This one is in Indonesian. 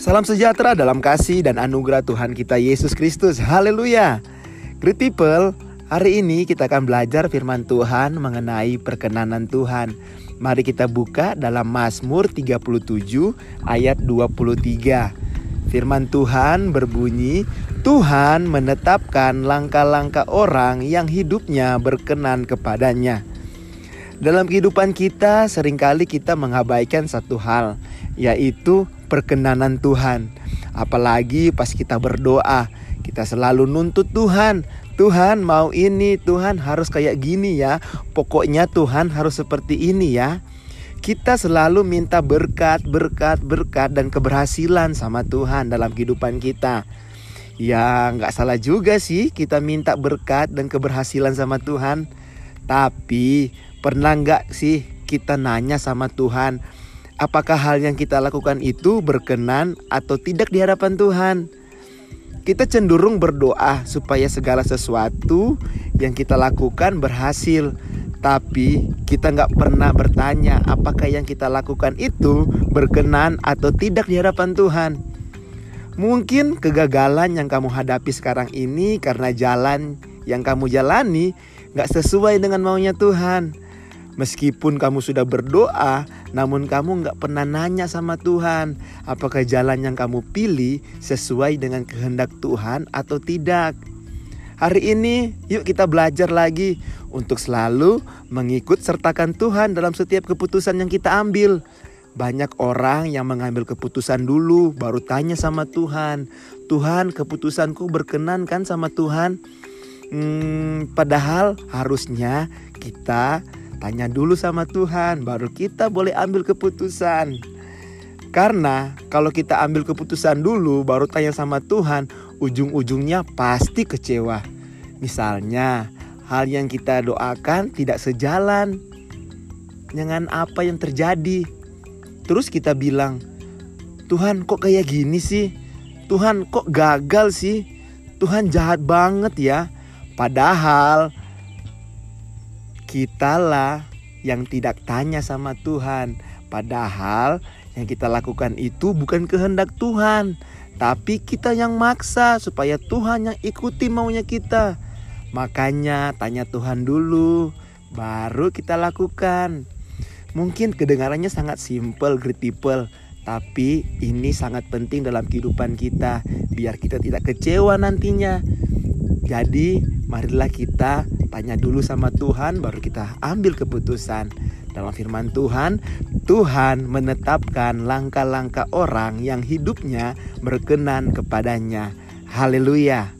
Salam sejahtera dalam kasih dan anugerah Tuhan kita Yesus Kristus. Haleluya. Great people, hari ini kita akan belajar firman Tuhan mengenai perkenanan Tuhan. Mari kita buka dalam Mazmur 37 ayat 23. Firman Tuhan berbunyi, Tuhan menetapkan langkah-langkah orang yang hidupnya berkenan kepadanya. Dalam kehidupan kita sering kali kita mengabaikan satu hal, yaitu perkenanan Tuhan. Apalagi pas kita berdoa, kita selalu nuntut Tuhan. Tuhan mau ini, Tuhan harus kayak gini ya. Pokoknya Tuhan harus seperti ini ya. Kita selalu minta berkat, berkat, berkat dan keberhasilan sama Tuhan dalam kehidupan kita. Ya nggak salah juga sih kita minta berkat dan keberhasilan sama Tuhan. Tapi pernah nggak sih kita nanya sama Tuhan, apakah hal yang kita lakukan itu berkenan atau tidak di hadapan Tuhan. Kita cenderung berdoa supaya segala sesuatu yang kita lakukan berhasil. Tapi kita nggak pernah bertanya apakah yang kita lakukan itu berkenan atau tidak di hadapan Tuhan. Mungkin kegagalan yang kamu hadapi sekarang ini karena jalan yang kamu jalani nggak sesuai dengan maunya Tuhan. Meskipun kamu sudah berdoa, namun kamu nggak pernah nanya sama Tuhan, apakah jalan yang kamu pilih sesuai dengan kehendak Tuhan atau tidak. Hari ini, yuk kita belajar lagi untuk selalu mengikut sertakan Tuhan dalam setiap keputusan yang kita ambil. Banyak orang yang mengambil keputusan dulu, baru tanya sama Tuhan, "Tuhan, keputusanku berkenan kan sama Tuhan?" Hmm, padahal harusnya kita Tanya dulu sama Tuhan, baru kita boleh ambil keputusan. Karena kalau kita ambil keputusan dulu, baru tanya sama Tuhan, ujung-ujungnya pasti kecewa. Misalnya, hal yang kita doakan tidak sejalan dengan apa yang terjadi. Terus kita bilang, Tuhan kok kayak gini sih? Tuhan kok gagal sih? Tuhan jahat banget ya. Padahal Kitalah yang tidak tanya sama Tuhan. Padahal yang kita lakukan itu bukan kehendak Tuhan, tapi kita yang maksa supaya Tuhan yang ikuti maunya kita. Makanya tanya Tuhan dulu, baru kita lakukan. Mungkin kedengarannya sangat simple, great people, tapi ini sangat penting dalam kehidupan kita biar kita tidak kecewa nantinya. Jadi, marilah kita tanya dulu sama Tuhan baru kita ambil keputusan. Dalam firman Tuhan, Tuhan menetapkan langkah-langkah orang yang hidupnya berkenan kepadanya. Haleluya.